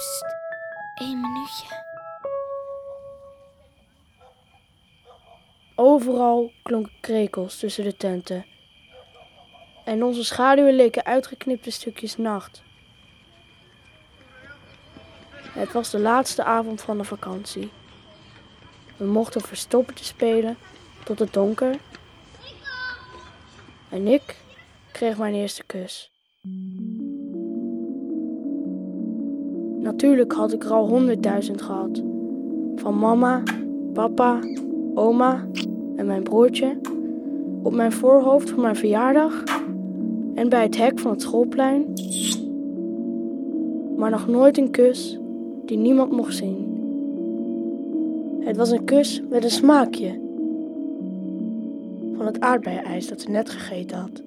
Psst, één minuutje. Overal klonken krekels tussen de tenten. En onze schaduwen leken uitgeknipte stukjes nacht. Het was de laatste avond van de vakantie. We mochten verstoppertje spelen tot het donker. En ik kreeg mijn eerste kus. Natuurlijk had ik er al honderdduizend gehad. Van mama, papa, oma en mijn broertje. Op mijn voorhoofd voor mijn verjaardag. En bij het hek van het schoolplein. Maar nog nooit een kus die niemand mocht zien. Het was een kus met een smaakje. Van het aardbeienijs dat ze net gegeten had.